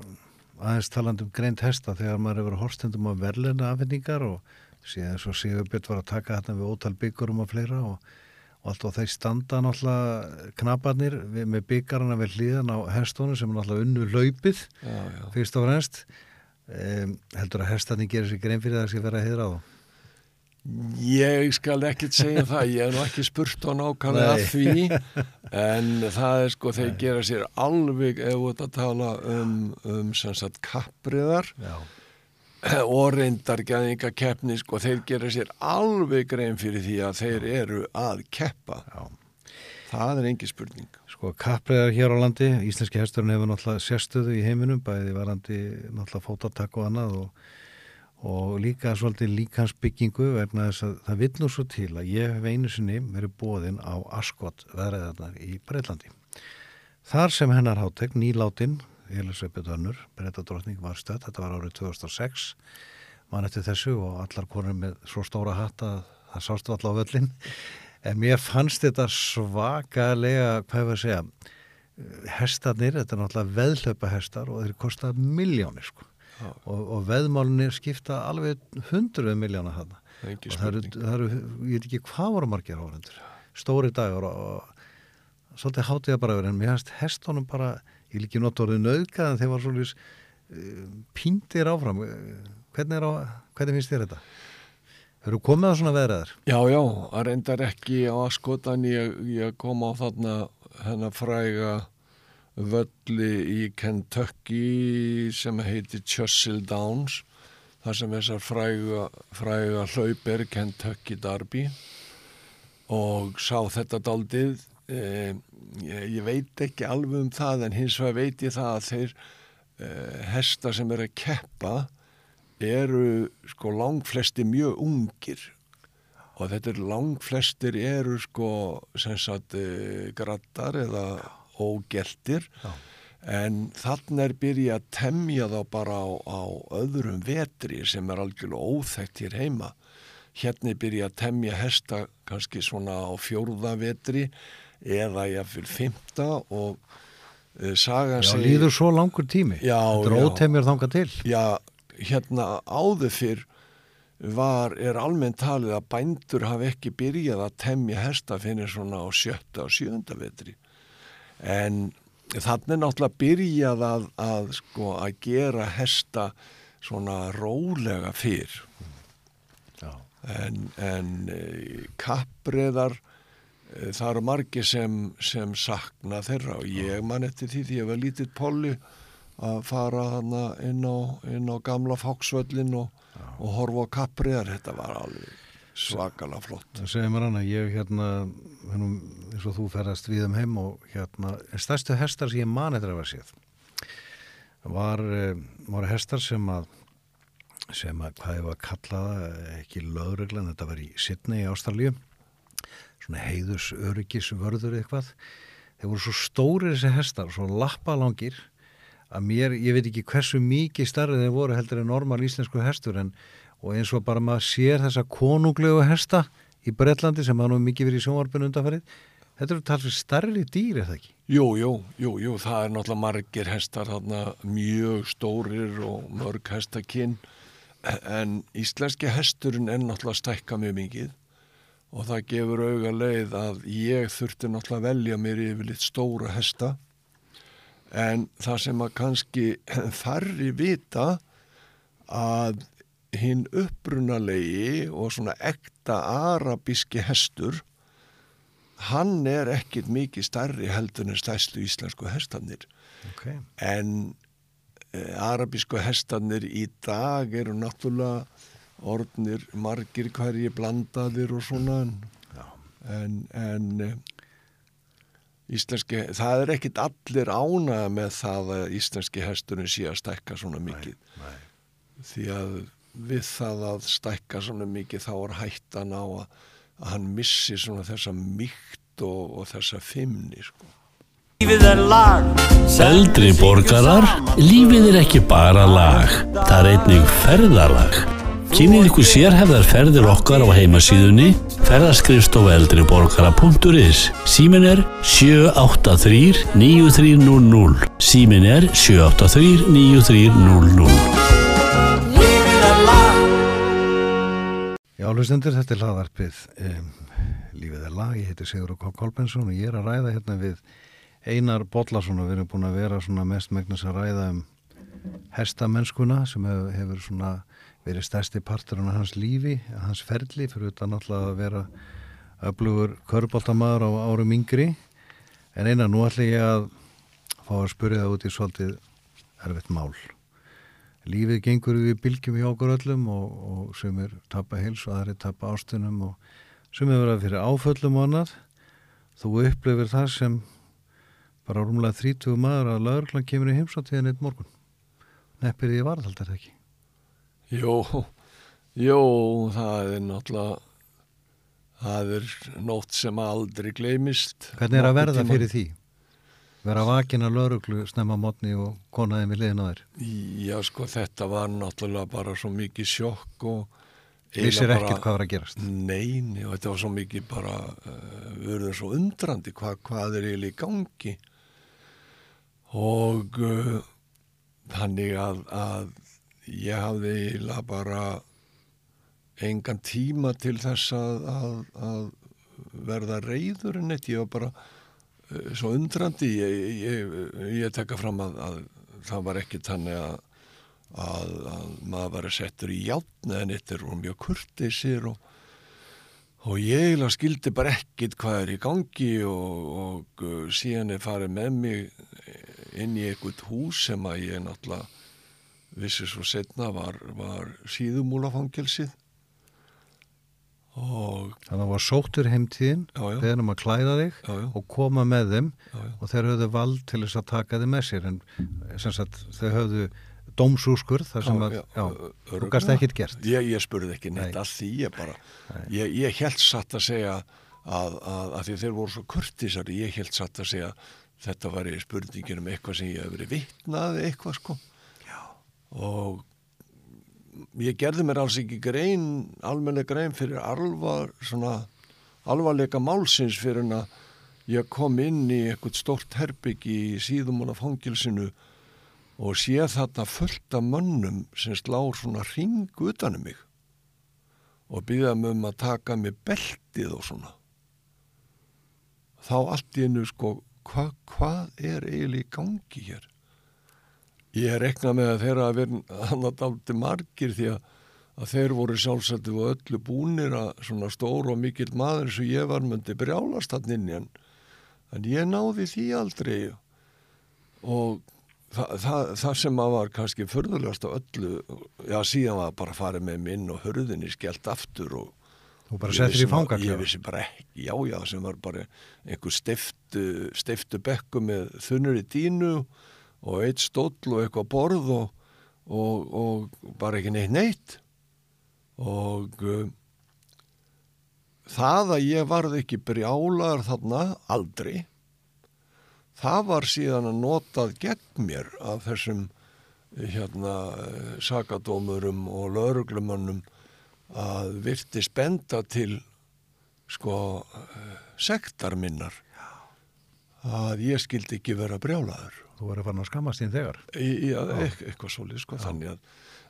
aðeins talandi um greint hesta þegar maður hefur horstendum á verðluna afhendingar og síðan svo Sigurbjörn var að taka þetta við ótal byggurum og fleira og, og allt og þeir standa náttúrulega knaparnir við, með byggarana við hlýðan á hestónu sem er náttúrulega unnu laupið
já, já.
fyrst og fremst um, heldur að hestarnir gerir sér grein fyrir það sem vera að heyra á þá
Ég skal ekkert segja það, ég hef nú ekki spurt á nákvæmlega
Nei.
því en það er sko, þeir gera sér alveg ef ert að tala um, um sem sagt kappriðar
Já,
og reyndar gæðingakeppni sko, þeir gera sér alveg grein fyrir því að þeir eru að keppa.
já
Það er engi spurning.
Sko kappriðar hér á landi, íslenski hesturinn hefur náttúrulega sérstöðu í heiminum, bæði varandi náttúrulega fótatak og annað og, og líka svolítið líkansbyggingu vegna þess að það vill nú svo til að ég hef einu sinni verið bóðinn á Ascot veðræðarnar í Breitlandi. Þar sem hennar hátek, nýláttinn, Elisabeth Önnur, Breitadrottning var stödd, þetta var árið 2006, mann eftir þessu og allar konur með svo stóra hatt að það sástu allar á völlin. En mér fannst þetta svakalega, hvað var að segja, hestarnir, þetta er náttúrulega veðlöpa hestar og þeir kosta miljónir sko. Og, og veðmálinni skipta alveg hundruð miljóna.
Engi
Og það eru, það eru, ég veit ekki hvað voru margir áhendur. Stóri dagur og, og svolítið hátíða bara verið, en mér fannst hestunum bara, ég líki nota orðið nöðgað en þeir var svolítið uh, píndir áfram. Eh, Hvernig, er á, hvernig finnst þér þetta? Hefur komið á svona veðræðar?
Já, já, að reyndar ekki á askotan ég, ég kom á þarna hennar fræga völli í Kentucky sem heitir Churchill Downs þar sem þessar fræga, fræga hlauper Kentucky Derby og sá þetta daldið eh, ég, ég veit ekki alveg um það en hins vegar veit ég það að þeir eh, hesta sem eru að keppa eru sko langflesti mjög ungir. Og þetta er langflestir eru sko sem sagt e, grattar eða ógeltir.
Já.
en þannig er byrja að temja þá bara á, á öðrum vetri sem er algjörlega óþekkt hér heima. Hérna er byrja að temja hesta kannski svona á fjórða vetri eða jáfnvel fymta og e, sagan
Já,
segir
líður svo langur tími.
Já, já.
ótemjur þangað til.
Já, hérna áður fyrr var, er almennt talið að bændur hafi ekki byrjað að temja hesta fyrir svona á sjötta og sjönda vetri. En þannig er náttúrulega byrjað að, að, sko, að gera hesta svona rólega fyrr.
Já.
En, en e, kappreðar, það eru margir sem, sem sakna þeirra og ég man eftir því því ég var lítill polli að fara hana inn á, inn á gamla fóksvöllin og, og horfa á kappreðar, þetta var alveg svakalega flott.
Það segir mér hana, ég hérna, hennum, eins og þú ferðast við um heim og hérna, en stærstu hestar sem ég man eftir að vera séð var, eh, var hestar sem að sem að, hvað ég var að kalla það, ekki lögreglan, þetta var í Sydney í Ástralíu, svona heiðus öryggis vörður eitthvað. Þeir voru svo stórir þessi hestar, svo lappalangir, að mér, ég veit ekki hversu mikið starrið þeir voru heldur en normal íslensku hestur en og eins og bara maður sér þessa konunglegu hesta í Bretlandi sem hafa nú mikið verið í sjónvarpinu undanferðið þetta eru talsveg starri dýr, það ekki?
Jú, jú, jú, jú, það er náttúrulega margir hestar þarna mjög stórir og mörg hestakinn en íslenski hesturinn er náttúrulega stækka mjög mikið og það gefur auga leið að ég þurfti náttúrulega að velja mér yfir litt stóra hesta en það sem að kannski færri vita að hinn upprunalegi og svona ekta arabíski hestur hann er ekkit mikið stærri heldur en stærstu íslensku hestanir
Okay.
en e, arabísku hestanir í dag eru náttúrulega orðnir margir hverji blandaðir og svona en, en, en e, íslenski, það er ekkit allir ánæða með það að íslenski hesturinn sé að stækka svona mikið
Nei.
því að við það að stækka svona mikið þá er hættan á að, að hann missi svona þessa mýkt og, og þessa fimmni sko.
Lífið er lag
Eldri borgarar, lífið er ekki bara lag, það er einnig ferðalag. Kynnið ykkur sérhefðar ferðir okkar á heimasíðunni ferðaskrifstofa eldriborgara.is Símin er 783-9300 Símin er 783-9300
Lífið er lag
Já, hlustendur, þetta er hlaðarpið um, Lífið er lag, ég heiti Sigur K. Kolbensson og ég er að ræða hérna við Einar Bollarsson og við erum búin að vera mest megnis að ræða um hestamennskuna sem hefur, hefur svona verið stærsti partur á hans lífi, hans ferli fyrir utan alltaf að vera öflugur körbóltamaður á árum yngri. En Einar, nú ætla ég að fá að spyrja það út í svolítið erfitt mál. Lífið gengur við bylgjum í okkur öllum og, og sem er tappa hils og aðri tappa ástunum og sem er verið fyrir áföllum og annað. Þú upplifir það sem bara rúmlega 30 maður að laurglan kemur í heimsáttíðin eitt morgun. Neppir því varðald það ekki
Jó, jó, það er náttúrulega, það er nótt sem aldrei gleymist.
hvernig er að verða
tímann.
fyrir því vera vakin að lauruglu snemma mótni og konaði með liðin á þér
Já, sko, þetta var náttúrulega bara svo mikið sjokk og...
vissir ekkert hvað var að gerast
Nei, nei, og þetta var svo mikið bara, uh, við verðum svo undrandi hvað, hvað er eiginlega í gangi og uh, þannig að, að ég hafði eiginlega bara engan tíma til þess að, að, að verða reyður en eitt, ég var bara uh, svo undrandi, ég, ég, ég tekka fram að, að það var ekki þannig að að, að maður var settur í játn en þetta er mjög kurteisir og, og ég eiginlega skildi bara ekkit hvað er í gangi og, og uh, síðan er farið með mig inn í einhvert hús sem að ég náttúrulega vissi svo setna var, var síðumúlafangelsið og
þannig að það var sóttur heimtíðin
já.
beðnum að klæða þig
Já, já.
og koma með þeim
Já,
og þeir höfðu vald til þess að taka þið með sér en þau höfðu dómsúskur þar sem að, þú gast ekkit gert
Ég, ég spurði ekki neitt
Nei.
að því ég bara, ég, ég held satt að segja að, að, að því þeir voru svo kurtisari, ég held satt að segja þetta var í spurningin um eitthvað sem ég hef verið vitnað eitthvað sko. Og ég gerði mér alls ekki grein, almennileg grein fyrir alvar, svona alvarleika málsins fyrir en að ég kom inn í eitthvað stórt herbyggi í síðum og fangilsinu og sé þarna fullt af mönnum sem slá svona ring utanum mig og býða mig um að taka mig beltið og svona. Þá allt í einu sko hva, hvað er eiginlega í gangi hér ég reknað með að þeirra að vera hann að daldi margir því að, að þeir voru sjálfsættu og öllu búnir að svona stór og mikill maður og ég var myndi brjálast hann inn í hann en ég náði því aldrei. Og það, það, það sem að var kannski förðulegast á öllu, já síðan var bara að fara með minn og hörðinni skellt aftur og
þú bara settir í fangaklefa?
Ég vissi bara ekki, já já, sem var bara einhver steiftu, steiftu bekku með þunnur í dínu og eitt stóll og eitthvað borð og, og, og bara ekki neitt neitt. Og um, það að ég varð ekki brjálar þarna aldrei það var síðan að notað gegn mér af þessum hérna sakadómurum og lauruglumannum að virti spenda til sko eh, sektar minnar. Að ég skildi ekki vera brjálaður
þú verður farin að skammast þín þegar.
Eit- eitthvað svolítið sko þannig að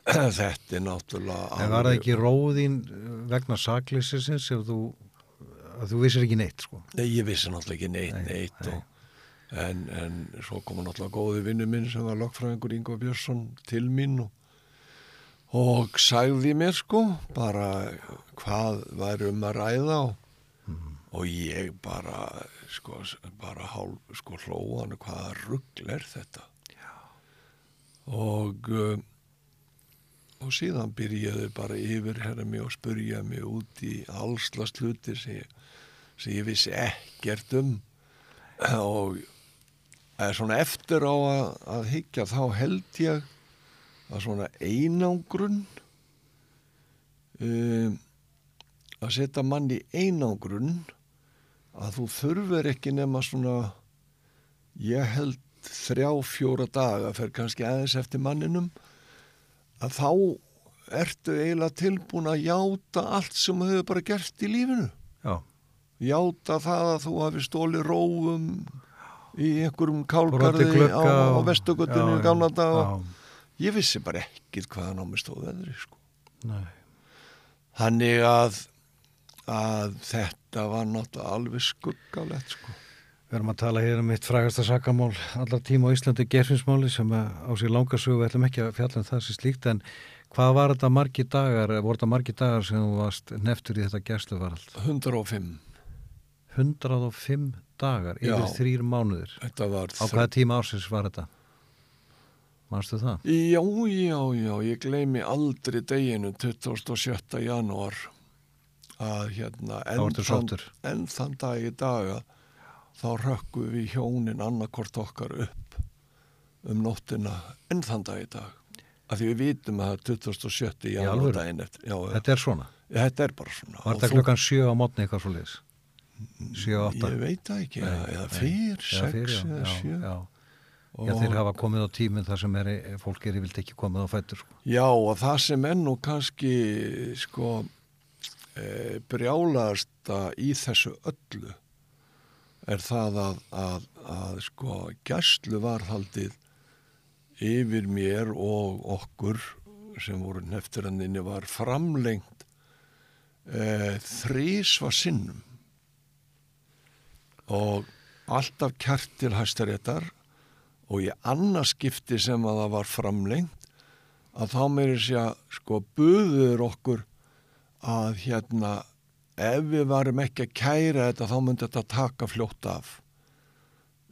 þetta er náttúrulega
en var það ekki róðín vegna saklýsisins ef þú að þú vissir ekki neitt sko?
Nei, ég vissi náttúrulega ekki neitt,
Nei,
neitt
nei.
Og, en, en svo kom náttúrulega góði vinnu minn sem var lokfræðingur Ingo Björnsson til mín og, og sagði mér sko bara hvað væri um að ræða og, og ég bara sko, bara hálf sko hlóðan hvaða ruggl er þetta Já. og uh, og síðan byrjaði bara yfir herra mig og spurja mig út í allsla sluti sem ég, sem ég vissi ekkert um og svona eftir á að, að higgja þá held ég að svona einangrun um, að setja mann í einangrun að þú þurfur ekki nema svona ég held þrjá, fjóra daga fer kannski aðeins eftir manninum að þá ertu eiginlega tilbúin að játa allt sem þú hefur bara gert í lífinu.
Já,
játa það að þú hafi stóli róum í einhverjum kálgarði á, á vestugötunni í gamla dag
já,
ég vissi bara ekkit hvaðan á mig stóð veðri sko. þannig að að þetta var náttúrulega alveg skuggalegt sko.
Við erum að tala hér um eitt frægasta sakamál allar tíma á Íslandi gerfinsmáli sem á sér langarsögu, við ætlum ekki að fjalla um það sem slíkt en hvað var þetta margi dagar, voru þetta margi dagar sem þú varst neftur í þetta gerstluvarald?
105
105 dagar, yfir
Já.
þrýr
þetta var
Á hvaða tíma ársins var þetta? Manstu það?
Já, já, já, ég gleymi aldrei deginu 27. janúar að hérna
Þá ertu sóttur.
en þann dag í daga þá rökkum við hjónin annarkort okkar upp um nóttina en þann dag í dag að því við vitum að það er 27. janúar
alvöru?
daginn eftir já,
Þetta er svona.
þetta er bara svona
Var
Og
þetta klukkan 7 á mótni eitthvað svo liðs? 7 8?
ég veit það ekki, eða, eða fyrr, sex eða sjö
já, já. Já, þeir hafa komið á tíminn þar sem er, fólk er yfirlt ekki komið á fættur. Sko.
Já, og það sem er nú kannski sko e, brjálaðasta í þessu öllu er það að, að, að sko gæslu varhaldið yfir mér og okkur sem voru neftiranninni var framlengt e, þrísva sinnum. Og alltaf kært til hæstaréttar og í annarskipti sem að það var framlengt að þá meiri sé að sko buður okkur að hérna ef við varum ekki að kæra þetta þá myndi þetta taka fljótt af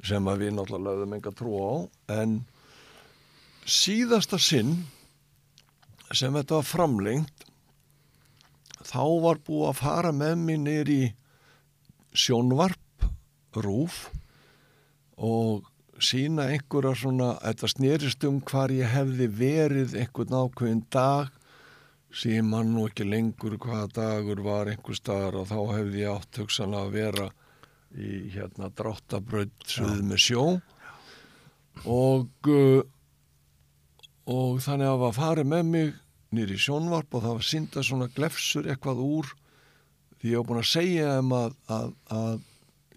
sem að við náttúrulega lögðum enga trú á. En síðasta sinn sem þetta var framlengt þá var búið að fara með mér í sjónvarp rúf og sína einhverja svona, þetta snerist um hvar ég hefði verið einhvern ákveðin dag sem mann nú ekki lengur hvaða dagur var einhver staðar og þá hefði ég átt hugsanlega að vera í hérna dráttabraut suð með sjó. Og uh, og þannig að var farið með mig nýri sjónvarp og það var synda svona glefsur eitthvað úr því ég var búin að segja þeim að, að, að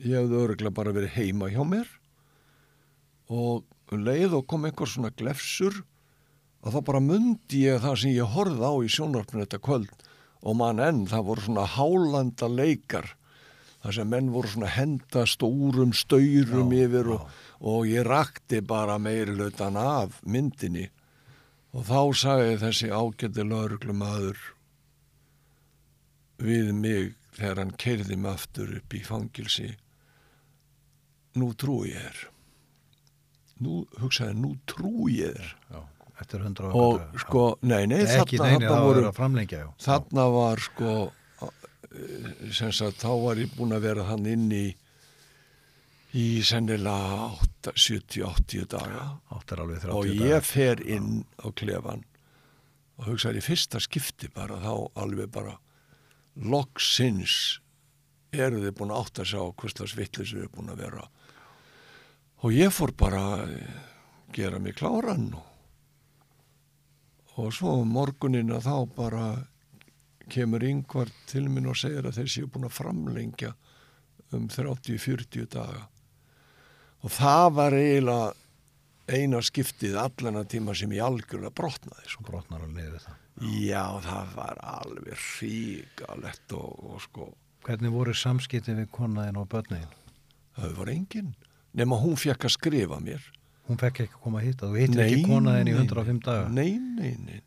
ég hefði öruglega bara verið heima hjá mér. Og um leið og kom einhver svona glefsur og þá bara mundi ég það sem ég horfði á í sjónvarpinu þetta kvöld og mann enn, það voru svona hálanda leikar þar sem menn voru svona henda stórum staurum
Já,
yfir og, og ég rakti bara meiri hlutan af myndinni. Og þá sagði þessi ágætti lauruglum aður við mig þegar hann keirði mig aftur upp í fangilsi nú trúi ég þér. Nú hugsaði nú trúi ég þér.
Já, eftir 100
og
daga,
sko, nei, nei,
já. ekki
þarna,
neini
þarna
að
voru
að já.
þarna var sko eh, sem sagt, þá var ég búin að vera hann inn í í sennilega 70-80 daga
30
og ég fer inn á klefan og hugsaði fyrsta skipti bara þá alveg bara loksins eru þið búin að átta sig á hvers vittlis við erum búin að vera og ég fór bara að gera mig kláran og, og svo um morgunina þá bara kemur yngvar til minn og segir að þeir séu búin að framlengja um 30-40 daga og það var eiginlega eina skiptið allan að tíma sem ég algjörlega brotnaði sko.
brotnar alveg niður það.
Já, það var alveg ríkalett og, og sko,
Hvernig voru samskipti við konaðin og börnin?
það var enginn nema hún fekk að skrifa mér
Hún fekk ekki að koma að hitta, þú hittir ekki konaðin í 105 daga.
Nei, nei, nei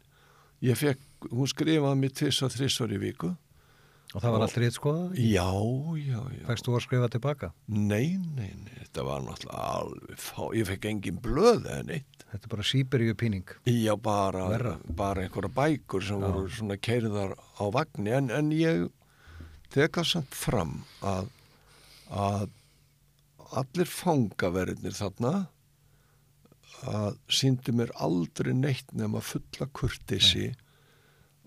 Ég fekk, hún skrifaði mér tvis og þrissvar í viku
Og það var allt rétt skoðað?
Já, já, já
Fækst þú að skrifa tilbaka?
Nei, nei, nei, þetta var náttúrulega alveg fá Ég fekk engin blöð eða neitt
Þetta er bara síberju píning.
Já, bara,
Verra.
bara einhverja bækur sem
Já.
voru svona keirðar á vagni en, en ég teka samt fram að, að allir fangaverðinir þarna að síndu mér aldrei neitt nema fulla kurtisi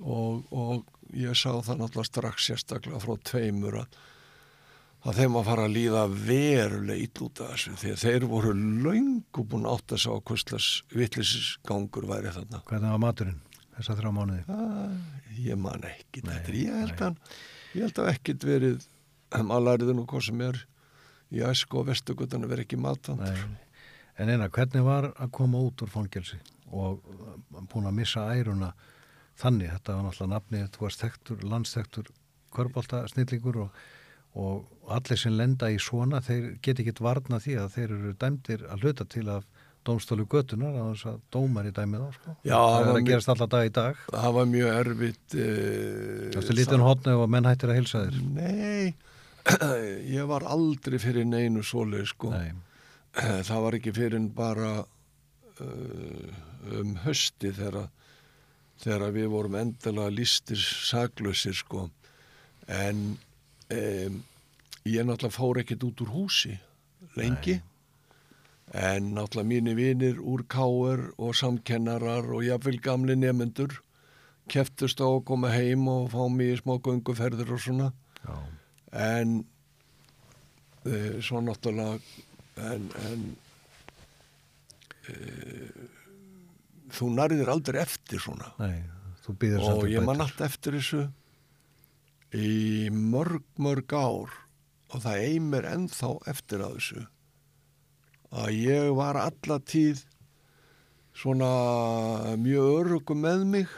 og, og ég sá það náttúrulega strax sérstaklega frá tveimur að að þeim að fara að líða verulega ill út af þessu því að þeir voru löngu búin átt að sá hvistlas vittlisgangur væri þarna.
Hvernig var maturinn þessa þrjá mánuði?
Ah, ég man ekki
Nei,
þetta, ég held
nei.
að ég held að ekkit verið maður nú hvað sem er í æsku og vestugutan verið ekki matant.
Nei. En eina, hvernig var að koma út úr fangelsi og uh, búin að missa æruna þannig, þetta var náttúrulega nafni, þú varst þektur, landsþektur körbólta snillingur og, og allir sem lenda í svona, þeir get ekki varna því að þeir eru dæmdir að hluta til af dómstólu götunar að þess að dómar í dæmið á sko.
Já,
það er að gerast alla dag í dag
Það var mjög erfitt.
Þú veist,
Uh,
lítinn hotna og menn hættir að hilsa þér
Nei, ég var aldrei fyrir neinu svoleið sko.
Nei,
Það var ekki fyrir en bara uh, um hösti þegar, þegar við vorum endilega listir saklausir sko. En um, ég náttúrulega fór ekkert út úr húsi lengi. En náttúrulega mínir vinir úr káur og samkennarar og jafnvel gamli nefnendur keftust á að koma heim og fá mig í smá gönguferðir og svona
já,
en e, svo náttúrulega en, en e, þú nærðir aldrei eftir svona.
Nei,
og ég man allt eftir þessu í mörg mörg ár. Og það eimir ennþá eftir að þessu. Að ég var alla tíð svona mjög örugum með mig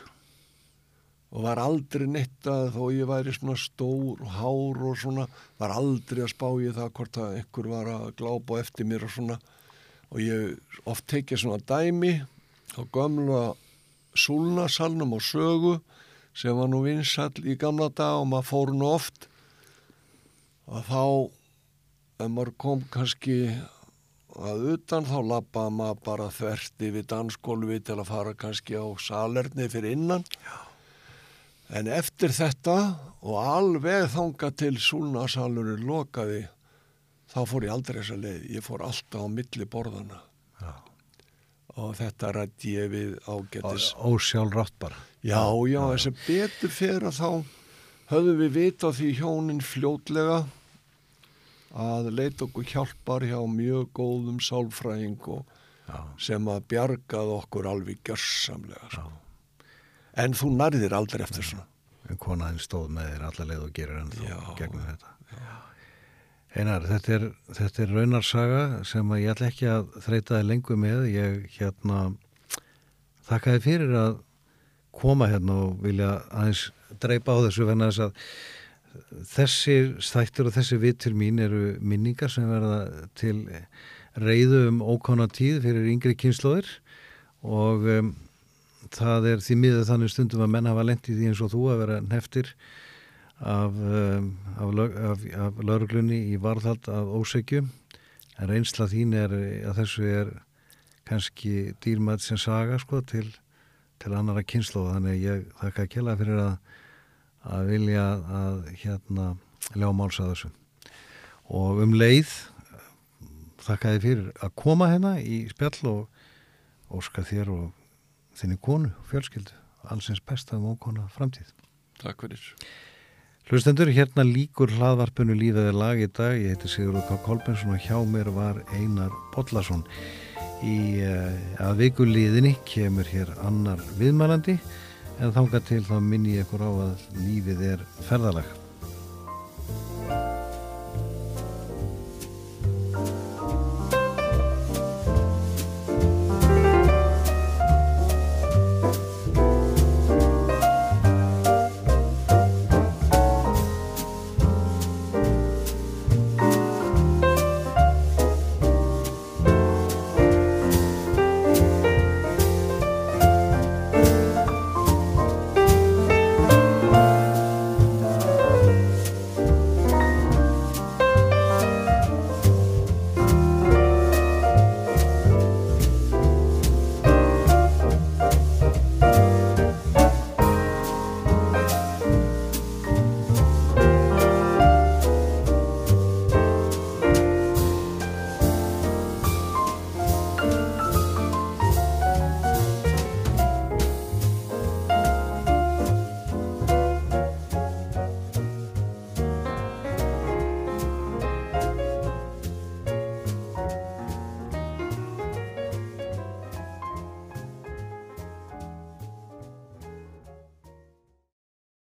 og var aldrei neitt að þó ég væri svona stór og hár og svona var aldrei að spá ég það hvort að einhver var að glápa á eftir mér og svona. Og ég oft tekið svona dæmi á gömla súlnasalnum og sögu sem var nú vinsall í gamla dag og maður fór nú oft. Að þá ef maður kom kannski að utan þá lappaði maður bara þvert yfir dansgólfi til að fara kannski á salerni fyrir innan En eftir þetta og alveg þanga til súlnasalurinn lokaði, þá fór ég aldrei þessa leið. Ég fór alltaf á milli borðana.
Já.
Og þetta rætti ég við ágætis.
ósjálfrátt bara
Já, já, þessi betur fyrir að þá höfðum við vita því hjónin fljótlega að leita okkur hjálpar hjá mjög góðum sálfræðing og
Já.
sem að bjargaði okkur alveg gjörsamlega. Sko. En þú nærðir aldrei eftir svona.
en konaðin stóð með þér alla leið og gerir ennþá
Já.
gegnum þetta. Einar, þetta er, þetta er raunarsaga sem ég ætla ekki að þreita þið lengur með. Ég hérna þakka þið fyrir að koma hérna og vilja aðeins dreipa á þessu vegna þess að þessir stættir og þessi vitt til mín eru minningar sem verða til reyðu um ókána tíð fyrir yngri kynnslóðir og um, það er því miður þannig stundum að menn hafa lent í því eins og þú að vera neftir af, um, af, lög, af, af lauruglunni í varðhald af ósegju en reynsla þín er að þessu er kannski dýrmætt sem saga sko til, til annara kynslu þannig ég þakka að kella fyrir að, að vilja að hérna ljá máls að þessu. Og um leið þakka þið fyrir að koma hérna í spjall og óska þér og þinni konu, fjölskyldu allsins besta um ókona framtíð
Takk fyrir.
Hlustendur, hérna líkur hlaðvarpinu líðaði lag í dag. Ég heiti Sigur K. Kolbensson og hjá mér var Einar Bollason. Í uh, að viku líðinni kemur hér annar viðmælandi en þánga til þá minni ég ykkur á að lífið er ferðalag.